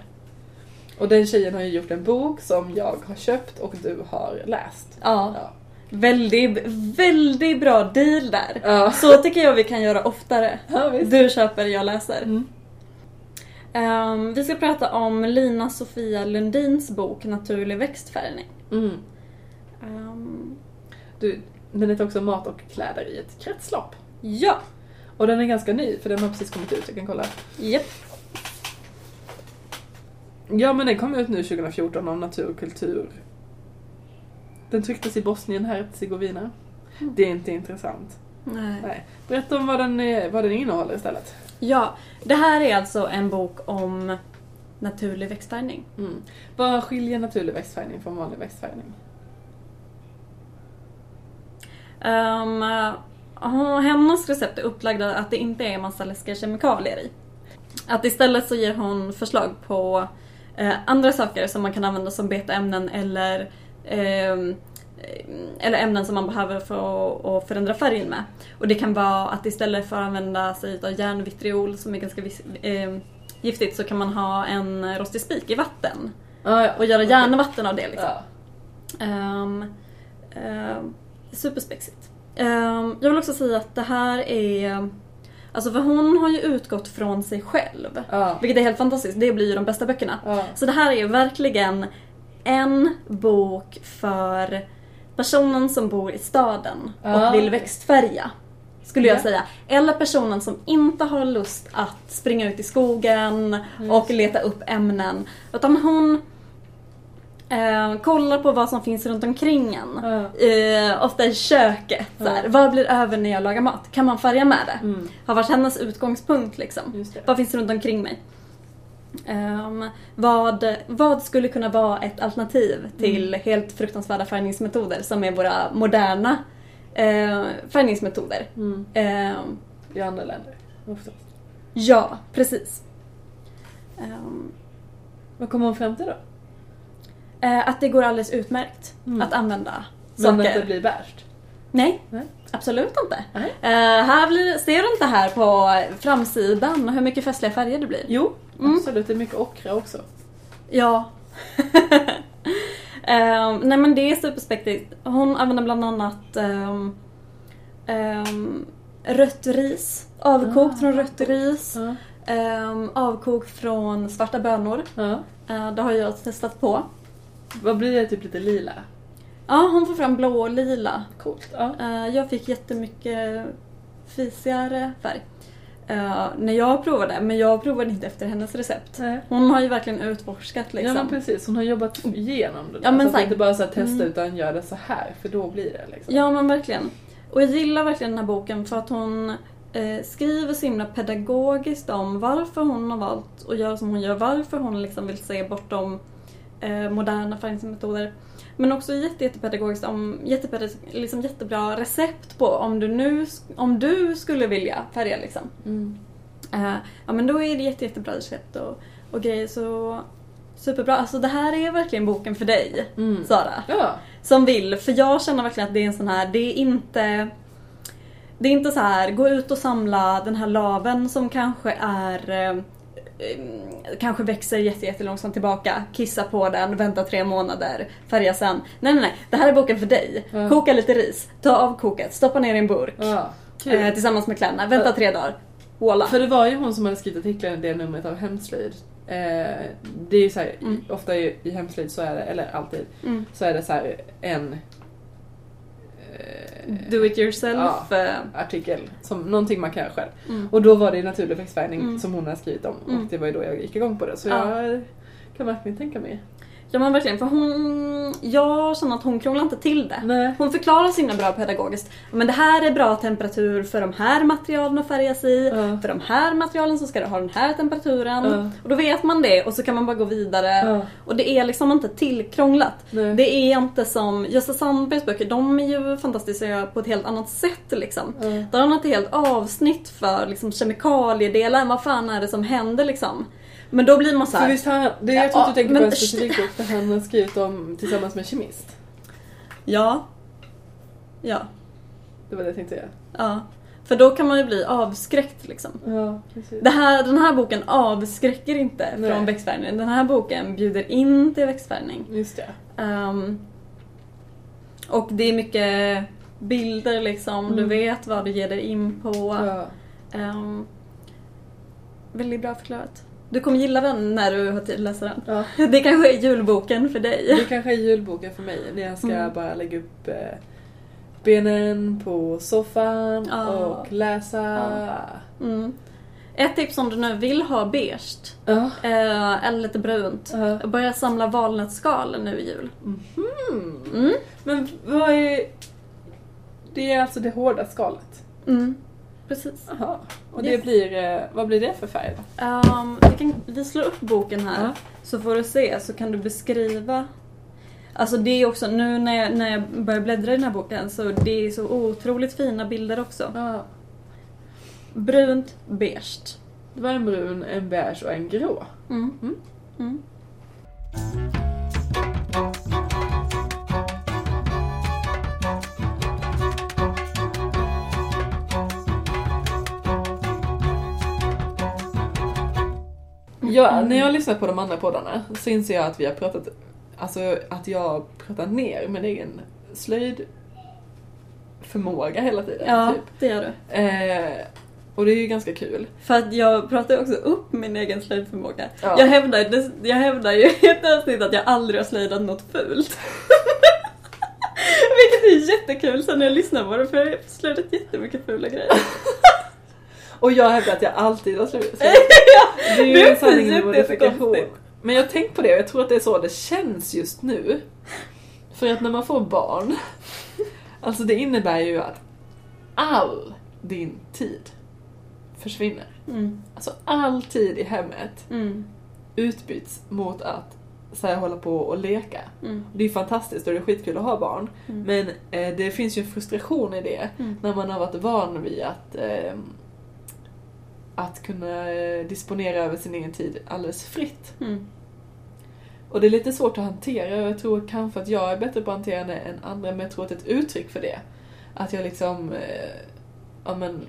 Och den tjejen har ju gjort en bok som jag har köpt och du har läst. Ja. Ja. Väldigt, väldigt bra deal där. Ja. Så tycker jag vi kan göra oftare. Ja, visst. Du köper, jag läser. Mm. Ehm, vi ska prata om Lina Sofia Lundins bok Naturlig växtfärgning. Mm. Ehm, Du, den heter också Mat och kläder i ett kretslopp. Ja, Och den är ganska ny för den har precis kommit ut, jag kan kolla. japp. Ja men den kom ut nu 2014 om natur och kultur. Den trycktes i Bosnien Herzegovina. Det är inte intressant. Nej. Nej. Berätta om vad den, är, vad den innehåller istället. Ja, det här är alltså en bok om naturlig växtfärgning. Mm. Vad skiljer naturlig växtfärgning från vanlig växtfärgning? Um, hennes recept är upplagda att det inte är massa läskiga kemikalier i. Att istället så ger hon förslag på eh, andra saker som man kan använda som betaämnen eller ehm, eller ämnen som man behöver för att- förändra färgen med. Och det kan vara att istället för att använda sig av järnvitriol som är ganska eh, giftigt så kan man ha en rostig spik i vatten Ah, ja. och göra järnvatten av det. Liksom. Ja. Um, um, superspexigt. Um, jag vill också säga att det här är... Alltså för hon har ju utgått från sig själv. Ja. Vilket är helt fantastiskt, det blir ju de bästa böckerna. Ja. Så det här är verkligen en bok för personen som bor i staden Ja, och vill växtfärga. Skulle jag Ja. säga. Eller personen som inte har lust att springa ut i skogen och leta upp ämnen. Utan hon eh, kollar på vad som finns runt omkring en. Ja. Eh, ofta i köket. Så här. Vad blir över när jag lagar mat? Kan man färga med det? Mm. Har varit hennes utgångspunkt liksom. Vad finns runt omkring mig? Ehm, vad, vad skulle kunna vara ett alternativ till helt fruktansvärda färgningsmetoder som är våra moderna eh, färgningsmetoder? Mm. Ehm, I andra länder. Oftast. ja, precis. Ehm, Vad kommer hon fram till då? Eh, att det går alldeles utmärkt Mm. att använda Men saker. att det blir värst? Nej, Nej. absolut inte. Nej. Eh, här blir, ser du inte här på framsidan hur mycket festliga färger det blir? Jo, Mm. absolut. Det är mycket ockra också. Ja. Ehm, nej men det är superspektigt. Hon använder bland annat um, rött ris. Avkokt Ah, från rött ris. Um, avkokt från svarta bönor. Ja. Eh, det har jag testat på. Vad blir det? Typ lite lila? Ja, hon får fram blå och lila. Coolt. Ja. Eh, jag fick jättemycket fisigare färg. eh, när jag provade, men jag provade inte efter hennes recept. Nej. Hon har ju verkligen utforskat liksom. Ja men precis, hon har jobbat igenom det där. Ja, men så att inte bara så här testa Mm. utan gör det så här för då blir det liksom. Ja men verkligen. Och jag gillar verkligen den här boken för att hon eh, skriver så himla pedagogiskt om varför hon har valt att göra som hon gör, varför hon liksom vill se bortom eh, moderna färgningsmetoder. Men också jätte, jättepedagogiskt om jättepedagog, liksom jättebra recept på om du nu om du skulle vilja färga liksom. Mm. Eh, ja men då är det jätte, jättebra recept och, och grejer så superbra. Alltså det här är verkligen boken för dig, Mm. Sara Ja. som vill. För jag känner verkligen att det är en sån här, det är inte det är inte så här, gå ut och samla den här laven som kanske är eh, Kanske växer jätte, jättelångsamt tillbaka, kissa på den, vänta tre månader, färga sen. Nej nej nej, det här är boken för dig. Ja. Koka lite ris, ta av koket, stoppa ner i en burk. ja. Eh, tillsammans med kläderna, vänta Ja. tre dagar. Voila. För det var ju hon som hade skrivit artiklar i det numret av Hemslöjd. Eh, det är ju så här, i- Mm. ofta i, i Hemslöjd så är det, eller alltid, Mm. så är det så här en Do it yourself. Ja. eh, artikel, som någonting man kan göra själv. Mm. Och då var det naturlig växtfärgning Mm. som hon hade skrivit om Mm. och det var ju då jag gick igång på det. Så Ja. jag kan verkligen tänka mig. Ja men verkligen, för hon... Jag känner att hon krånglar inte till det. Nej. Hon förklarar så himla bra pedagogiskt. Men det här är bra temperatur för de här materialen att färgas i. Ja. För de här materialen så ska det ha den här temperaturen. Ja. Och då vet man det och så kan man bara gå vidare. Ja. Och det är liksom inte tillkrånglat. Nej. Det är inte som Gösta Sandbergs böcker, de är ju fantastiska på ett helt annat sätt liksom. Där har han ett helt avsnitt för liksom, kemikaliedelen, vad fan är det som händer liksom. Men då blir man så För här. visst har han, det jag tror att du tänker på en specifik bok där han har skrivit om tillsammans med en kemist. Ja. Ja. det var det jag tänkte säga. Ja. För då kan man ju bli avskräckt liksom. Ja, precis. Det här, den här boken avskräcker inte Nej. från växtfärgning. Den här boken bjuder in till växtfärgning. Just det. Ehm, och det är mycket bilder liksom, du Mm. vet vad du ger dig in på. Ja. Ehm, väldigt bra förklarat. Du kommer gilla den när du har tid att läsa den. ja. Det kanske är julboken för dig. Det kanske är julboken för mig när jag ska Mm. bara lägga upp eh, benen på soffan Ja. och läsa. Ja. Mm. Ett tips om du nu vill ha beige, eh, eller lite brunt. Ja. Börja samla valnötsskal nu i jul. Mhm. Mm. Men vad är... Det är alltså det hårda skalet? Mm. Precis. Jaha. Och det blir... eh, Vad blir det för färg då? Um, vi, kan, vi slår upp boken här Ja. så får du se så kan du beskriva Alltså det är också, nu när jag, när jag börjar bläddra i den här boken så det är så otroligt fina bilder också. Ja. Brunt, beige. Det var en brun, en beige och en grå. Mm. Mm. Mm. Ja, när jag lyssnar på de andra poddarna så inser jag att vi har pratat, alltså att jag pratar ner min egen slöjdförmåga hela tiden. Ja, Typ. det gör du. Eh, och det är ju ganska kul. För att jag pratar också upp min egen slöjdförmåga. Ja. Jag, hävdar, jag hävdar ju i ett avsnitt att jag aldrig har slöjdat något fult. Vilket är jättekul sen när jag lyssnar på det för jag har slöjdat jättemycket fula grejer. Och jag hävdar att jag alltid har slöjdat. ja, Det är ju en sanning med modifikation. Men jag har tänkt på det och jag tror att det är så det känns just nu. För att när man får barn, alltså det innebär ju att all din tid försvinner. Mm, Alltså all tid i hemmet mm, utbyts mot att så här, hålla på och leka. mm, Det är fantastiskt och det är skitkul att ha barn. Mm. Men eh, det finns ju en frustration i det mm. när man har varit van vid att, eh, att kunna eh, disponera över sin egen tid alldeles fritt. Mm. Och det är lite svårt att hantera och jag tror kanske att jag är bättre på att hantera det än andra men jag tror att det är ett uttryck för det. Att jag liksom, eh, ja men,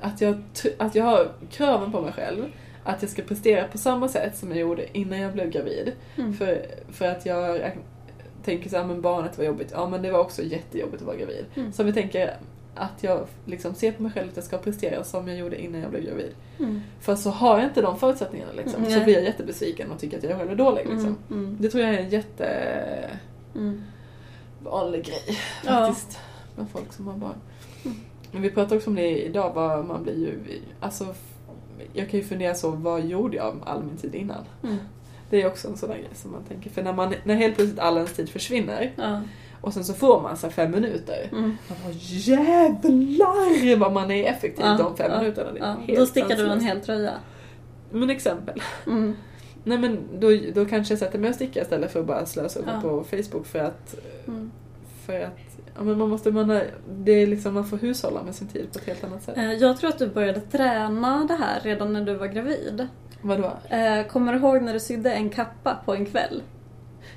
att jag, att jag har kraven på mig själv att jag ska prestera på samma sätt som jag gjorde innan jag blev gravid. Mm. För, för att jag tänker så här, men barnet var jobbigt, ja men det var också jättejobbigt att vara gravid. Mm. Så vi tänker att jag liksom ser på mig själv att jag ska prestera som jag gjorde innan jag blev gravid. Mm. För så har jag inte de förutsättningarna liksom, Mm, så blir jag jättebesviken och tycker att jag själv är dålig liksom. Mm. Mm. Det tror jag är en jätte Mm. vanlig grej Ja. faktiskt. Med folk som har barn. Mm. Men vi pratade också om det idag, vad man blir ju... Alltså, jag kan ju fundera så, vad gjorde jag all min tid innan? Det är också en sån där grej som man tänker. För när, man, när helt plötsligt all ens tid försvinner Ja. Och sen så får man så fem minuter. Mm. Man bara jävlar vad man är effektiv Ja, de fem ja, minuterna. Det Ja. Då stickar du en hel tröja. Men exempel. Mm. Nej men då, då kanske jag sätter mig och stickar istället för att bara slösa upp Ja. på Facebook för att Mm. För att ja, men man måste, man, det är liksom, man får hushålla med sin tid på ett helt annat sätt. Eh, Jag tror att du började träna det här redan när du var gravid. Vadå? Eh, Kommer du ihåg när du sydde en kappa på en kväll?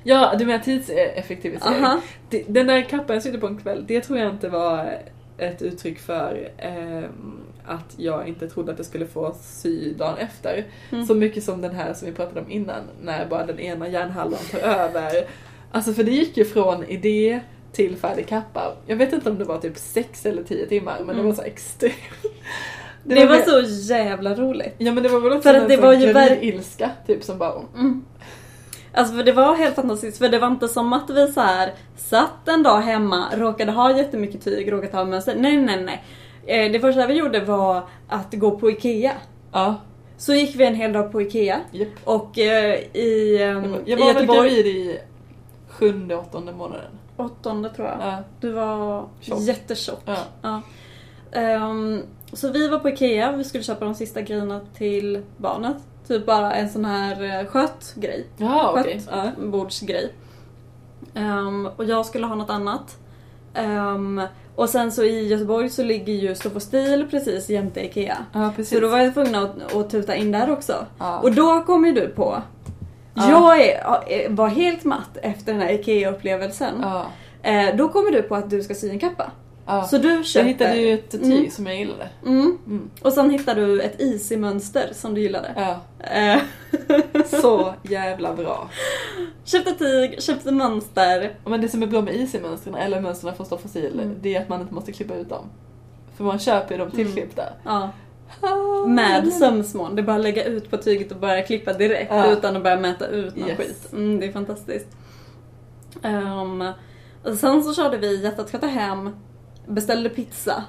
Ja, du menar tidseffektivisering. Aha. Det- Den där kappan jag sydde på en kväll, det tror jag inte var ett uttryck för ehm, att jag inte trodde att jag skulle få sy dagen efter. Mm. Så mycket som den här som vi pratade om innan, när bara den ena hjärnhalvan tar över. Alltså för det gick ju från idé till färdig kappa. Jag vet inte om det var typ sex eller tio timmar, men det Mm. var så extremt. Det, var mer- så jävla roligt. Ja men det var väl också För en det var ju ilska typ som bara... Mm. Alltså för det var helt fantastiskt, för det var inte som att vi så här satt en dag hemma, råkade ha jättemycket tyg, råkade ha mönster. Nej, nej, nej. Eh, Det första vi gjorde var att gå på IKEA. Ja, Så gick vi en hel dag på IKEA japp. och eh, i, eh, Jag var, i jag var väl Göteborg, gravid i sjunde, åttonde månaden. åttonde tror jag. Ja, Du var Tjock. jättetjock. ja. Ja. Ehm, så vi var på IKEA, vi skulle köpa de sista grejerna till barnet. Typ bara en sån här uh, skötgrej. Ja, okej. Ja. Skötbordsgrej. Ehm, och jag skulle ha något annat. Ehm, och sen så i Göteborg så ligger ju Stå stil precis jämte IKEA. ja, precis. Så då var jag tvungen att, att tuta in där också. ja. Och då kom ju du på. Ja. Jag är, var helt matt efter den här IKEA-upplevelsen. Eh, då kommer du på att du ska sy en kappa. Ja. Så du Jag köper... hittade ju ett tyg Mm. som jag gillade. Mm. Mm. Och sen hittade du ett easy-mönster som du gillade. Ja. Eh, Så jävla bra. köpte tyg, köpte mönster. Men det som är bra med easy-mönstren, eller mönstren från Stoff Fossil, Mm. det är att man inte måste klippa ut dem. För man köper ju dem tillklippta. Ja, med sömsmån. Det är bara att lägga ut på tyget och börja klippa direkt Ja. utan att börja mäta ut någon Yes. skit. Mm, det är fantastiskt. Um, och sen så körde vi Hjärtat ta hem, beställde pizza.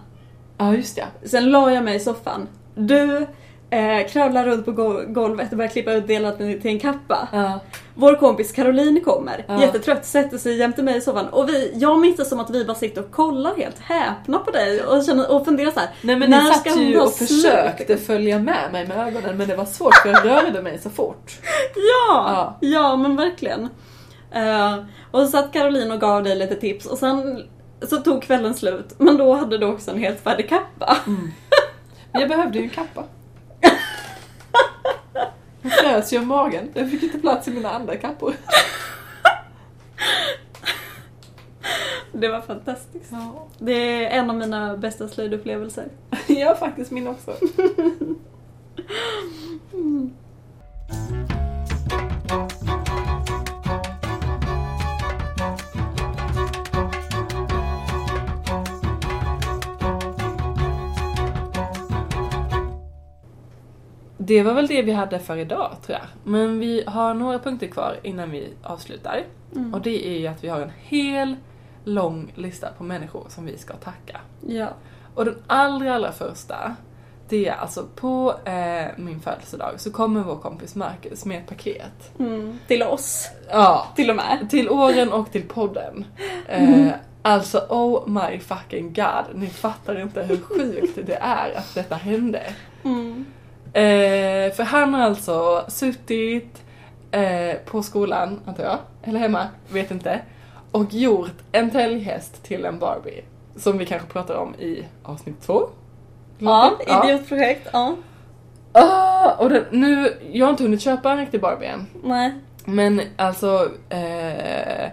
Ja, just ja. Sen la jag mig i soffan. Du eh, kravlar runt på go- golvet och börjar klippa ut delar till en kappa. ja. Vår kompis Caroline kommer, Ja. jättetrött, sätter sig jämte mig i soffan och vi, jag minns det som att vi bara sitter och kollar helt häpna på dig och, känner, och funderar så här. Nej men när ni satt ju och slut? försökte följa med mig med ögonen men det var svårt för jag rörde mig så fort. Ja, ja, men verkligen. Eh, och så satt Caroline och gav dig lite tips och sen så tog kvällen slut men då hade du också en helt färdig kappa. Men jag behövde ju en kappa. Jag frös ju om magen. Jag fick inte plats i mina andra kappor. Det var fantastiskt. Ja, Det är en av mina bästa slöjdupplevelser. ja faktiskt min också. Det var väl det vi hade för idag tror jag. Men vi har några punkter kvar innan vi avslutar. Mm. Och det är ju att vi har en hel lång lista på människor som vi ska tacka. Ja. Och den allra, allra första, det är alltså på eh, min födelsedag så kommer vår kompis Marcus med ett paket. Mm. Till oss, Ja, till och med. till åren och till podden. Eh, alltså oh my fucking god, ni fattar inte hur sjukt det är att detta hände. Mm. Eh, för han har alltså suttit eh, på skolan, antar jag, eller hemma, vet inte, och gjort en täljhäst till en Barbie. Som vi kanske pratar om i avsnitt två. Ja, Ja. idiotprojekt. Ja. Ah, och den, nu, jag har inte hunnit köpa en riktig Barbie än. Nej. Men alltså, eh,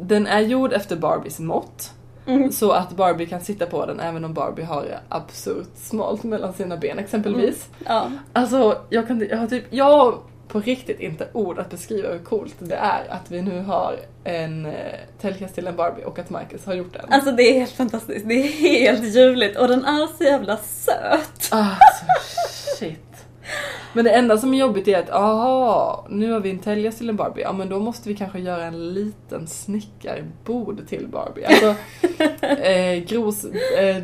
den är gjord efter Barbies mått. Mm. Så att Barbie kan sitta på den även om Barbie har absurt smalt mellan sina ben exempelvis. Ja. Alltså, jag kan jag har typ, jag på riktigt inte ord att beskriva hur coolt det är att vi nu har en eh, täljhäst till en Barbie och att Marcus har gjort den. Alltså det är helt fantastiskt. Det är helt ljuvligt och den är så jävla söt. Alltså shit. Men det enda som är jobbigt är att, aha, nu har vi en täljhäst till en Barbie, ja men då måste vi kanske göra en liten snickarbord till Barbie. Alltså, eh, Gros eh,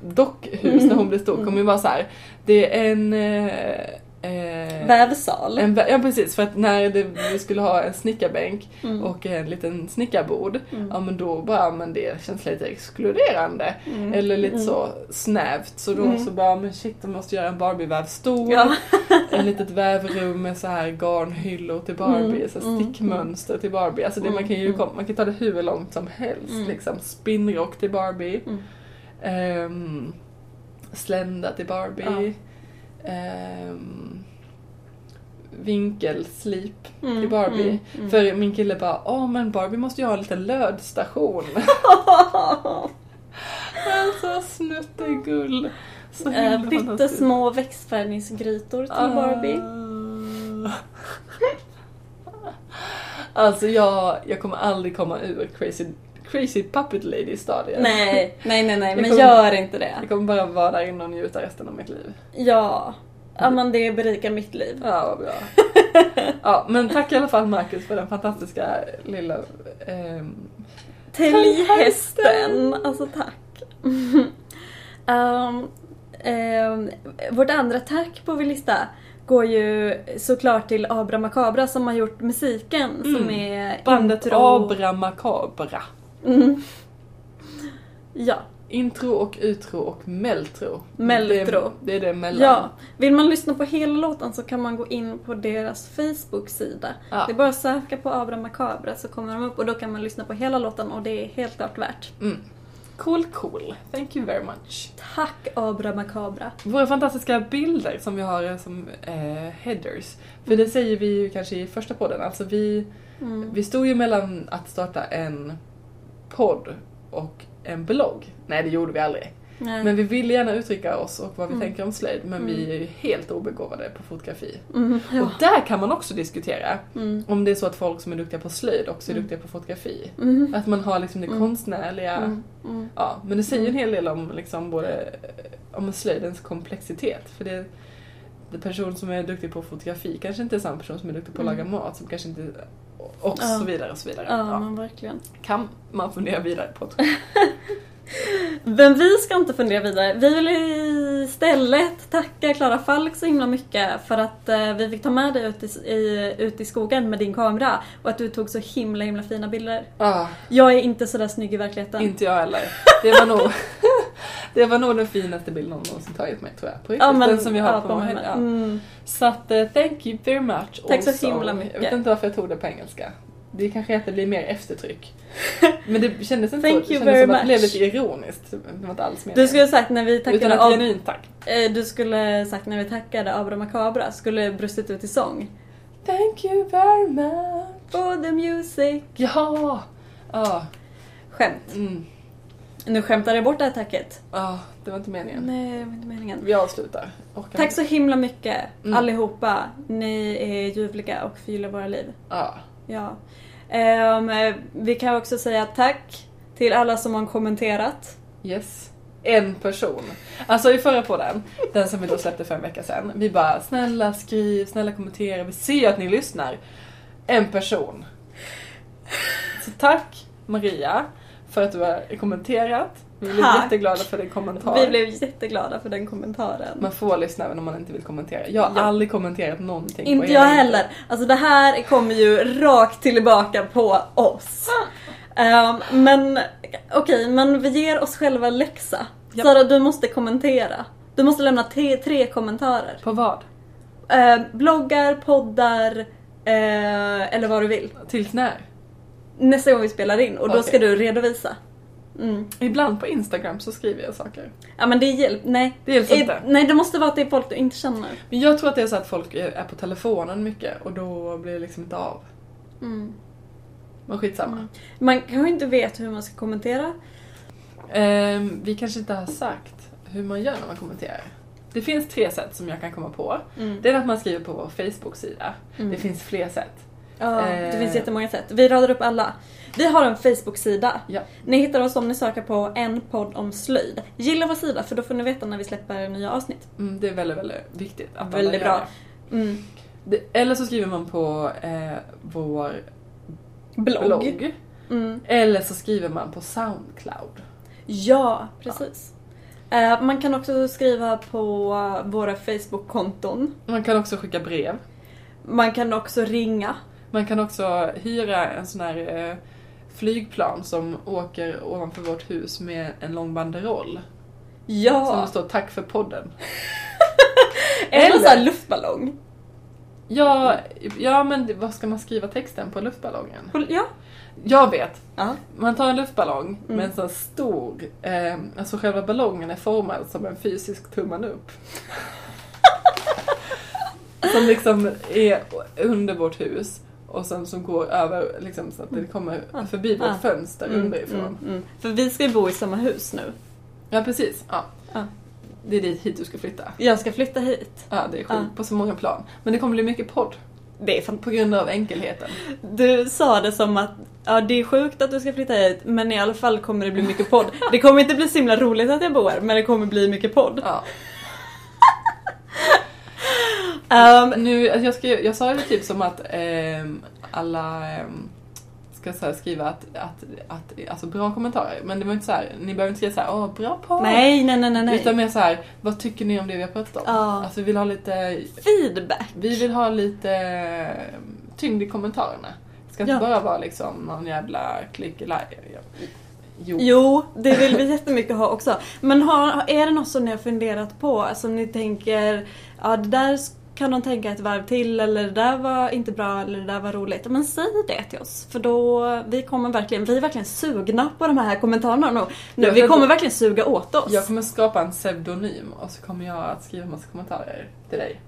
dockhus när hon blir stor kommer ju vara så här. det är en... Eh, eh, Vävsal. en, ja precis, för att när det, vi skulle ha en snickarbänk Mm. och en liten snickarbord, Mm. ja men då bara, men det känns lite exkluderande. Mm. Eller lite Mm. så snävt, så då Mm. så bara, men shit, de måste göra en Barbie-vävstol. Ja. En litet vävrum med så här garnhyllor till Barbie, Mm, så här mm, stickmönster till Barbie. Alltså det, man kan ju man kan ta det hur långt som helst. Liksom. Spinnrock till Barbie. Ehm, slända till Barbie. Ehm, vinkelslip Mm, till Barbie. mm, mm. För min kille bara, åh men Barbie måste ju ha en liten lödstation. alltså snuttegull. Så Eh, fantastiskt. Pyttesmå växtfärgningsgrytor till Ah. Barbie. Alltså jag, jag kommer aldrig komma ur crazy, crazy puppet lady stadiet. Nej, nej, nej, nej, men kommer- gör inte det. Jag kommer bara vara där inne och njuta resten av mitt liv. Ja. Ja men det berikar mitt liv. Ja, vad bra. ja, men tack i alla fall Marcus för den fantastiska lilla... ehm, Täljhästen! Alltså tack. um, um, vårt andra tack på vår lista går ju såklart till Abra Makabra som har gjort musiken som Mm. är bandet intro. Abra Makabra. Mm. Ja, Intro och utro och meltro. Meltro. Det, är det mellan. ja. Vill man lyssna på hela låten så kan man gå in på deras Facebook-sida. Ja. Det är bara att söka på Abra Makabra så kommer de upp och då kan man lyssna på hela låten och det är helt klart värt. Mm. Cool, cool. Thank you very much. Tack Abra Makabra. Våra fantastiska bilder som vi har som eh, headers. För det säger vi ju kanske i första podden. Alltså vi, Mm. vi stod ju mellan att starta en podd och en blogg. Nej det gjorde vi aldrig. Nej. Men vi vill gärna uttrycka oss och vad vi Mm. tänker om slöjd men vi är ju helt obegåvade på fotografi. Mm, ja. Och där kan man också diskutera Mm. om det är så att folk som är duktiga på slöjd också är Mm. duktiga på fotografi. Mm. Att man har liksom det Mm. konstnärliga, Mm. Mm. ja men det säger en hel del om liksom både eh, om slöjdens komplexitet. För det, det person som är duktig på fotografi kanske inte är samma person som är duktig på att Mm. laga mat som kanske inte och Ja. så vidare och så vidare. Ja, Ja. men verkligen. Kan man fundera vidare på. Men vi ska inte fundera vidare. Vi vill istället tacka Klara Falk så himla mycket för att eh, vi fick ta med dig ut i, i, ut i skogen med din kamera och att du tog så himla himla fina bilder. Ah, Jag är inte sådär snygg i verkligheten. inte jag heller. Det var nog Det var nog den finaste bilden någon någonsin tagit mig tror jag. På riktigt, den som vi har ja, på, mig ja. Mm. Så att eh, thank you very much Tack så also. himla Jag mycket. vet inte varför jag tog det på engelska. Det kanske är att det blir mer eftertryck. Men det kändes inte Thank så. Det kändes som att det blev lite ironiskt. Det var inte alls meningen. Du skulle sagt när vi Utan tackade ett av, genuint tack. eh, Du skulle sagt när vi tackade Abra Macabra skulle brustit ut i sång. Thank you very much. For the music. Ja! Ja. Skämt. Mm. Nu skämtar jag bort det här tacket. Ja, det var inte meningen. Nej, det var inte meningen. Vi avslutar. Orkar Tack så himla mycket Mm. allihopa. Ni är ljuvliga och förgyller våra liv. Ja. Ja. Ehm, vi kan också säga tack till alla som har kommenterat. Yes. En person. Alltså i förra podden, den som vi då släppte för en vecka sedan. Vi bara snälla skriv, snälla kommentera, vi ser att ni lyssnar. En person. Så tack Maria för att du har kommenterat. Vi blev Tack. jätteglada för din kommentar. Vi blev jätteglada för den kommentaren. Man får lyssna även om man inte vill kommentera. Jag har Ja. aldrig kommenterat någonting Inte jag heller. Alltså det här kommer ju rakt tillbaka på oss. Ehm, men okej, men vi ger oss själva läxa. Japp. Sara, du måste kommentera. Du måste lämna tre, tre kommentarer. På vad? Ehm, bloggar, poddar, eh, eller vad du vill. Tills när? Nästa gång vi spelar in och då Okej. ska du redovisa. Mm. Ibland på Instagram så skriver jag saker. Ja men det hjälper, nej. Det hjälps Eh, inte. Nej det måste vara till folk du inte känner. Men jag tror att det är så att folk är är på telefonen mycket och då blir det liksom inte av. Mm. Men skitsamma. Mm. Man kanske inte vet hur man ska kommentera. Ehm, vi kanske inte har sagt hur man gör när man kommenterar. Det finns tre sätt som jag kan komma på. Mm. Det är att man skriver på vår Facebook-sida. Mm. Det finns fler sätt. Ja, det Eh. finns jättemånga sätt. Vi radar upp alla. Vi har en Facebook-sida. Ja. Ni hittar oss om ni söker på en podd om slöjd. Gilla vår sida för då får ni veta när vi släpper nya avsnitt. Mm, det är väldigt, väldigt viktigt att Väldigt bra. Mm. det. Eller så skriver man på eh, vår Blogg. blogg. Mm. Eller så skriver man på Soundcloud. Ja, precis. Eh, man kan också skriva på våra Facebook-konton. Man kan också skicka brev. Man kan också ringa. Man kan också hyra en sån här eh, flygplan som åker ovanför vårt hus med en lång banderoll. Som Ja! det står tack för podden. Eller Eller- sån här luftballong. Ja, ja men vad ska man skriva texten på luftballongen? Ja. Jag vet! ja. Man tar en luftballong Mm. med en sån stor, eh, alltså själva ballongen är formad som en fysisk tummen upp. som liksom är under vårt hus och sen som går över liksom så att det kommer förbi vårt Ah. fönster Mm, underifrån. mm, mm. För vi ska ju bo i samma hus nu. Ja precis, ja. Ja. Det är dit hit du ska flytta. Jag ska flytta hit. Ja, det är sjukt Ja. på så många plan. Men det kommer bli mycket podd. Det är fan... På grund av enkelheten. Du sa det som att ja, det är sjukt att du ska flytta hit men i alla fall kommer det bli mycket podd. Det kommer inte bli så himla roligt att jag bor här men det kommer bli mycket podd. Ja. Um, Nu, alltså jag, skrev, jag sa det typ som att ehm, alla ehm, ska så skriva att, att, att, alltså bra kommentarer. Men det var inte så här, ni behöver inte skriva så här, åh bra podd. nej, nej, nej, nej. Utan mer så här, vad tycker ni om det vi har pratat om? Ja. Alltså vi vill ha lite, Feedback. vi vill ha lite tyngd i kommentarerna. Det ska inte Ja. bara vara liksom någon jävla klick eller Jo. Jo, det vill vi jättemycket ha också. Men har, är det något som ni har funderat på? Som ni tänker, ja det där kan de tänka ett varv till eller det där var inte bra eller det där var roligt. Men säg det till oss för då, vi kommer verkligen, vi är verkligen sugna på de här kommentarerna nu. nu vi kommer verkligen suga åt oss. Jag kommer skapa en pseudonym och så kommer jag att skriva massa kommentarer till dig.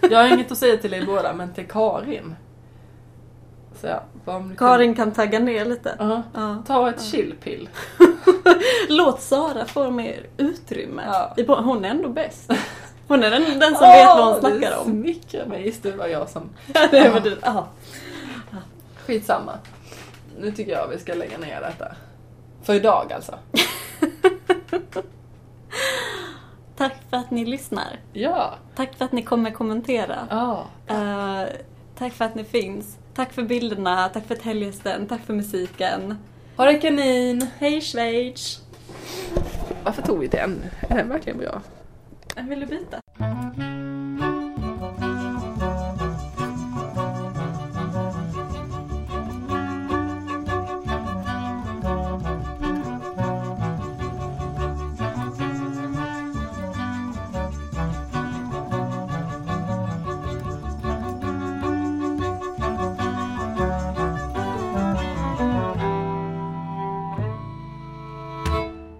Jag har inget att säga till er båda, men till Karin Så ja, ni Karin kan tagga ner lite. Ja. Ja. Ta ett chillpill. Låt Sara få mer utrymme. Bo- Hon är ändå bäst. Hon är den, den som vet vad hon snackar Det om. smickrar mig. Just det, var jag som... det var du. Ja. Skitsamma. Nu tycker jag vi ska lägga ner detta. För idag alltså. Tack för att ni lyssnar. Ja. Tack för att ni kommer kommentera. Ja. Eh, tack för att ni finns. Tack för bilderna, tack för täljesten, tack för musiken. Ha det kanin! Hej Schweiz! Varför tog vi den? Är den verkligen bra? Vill du byta?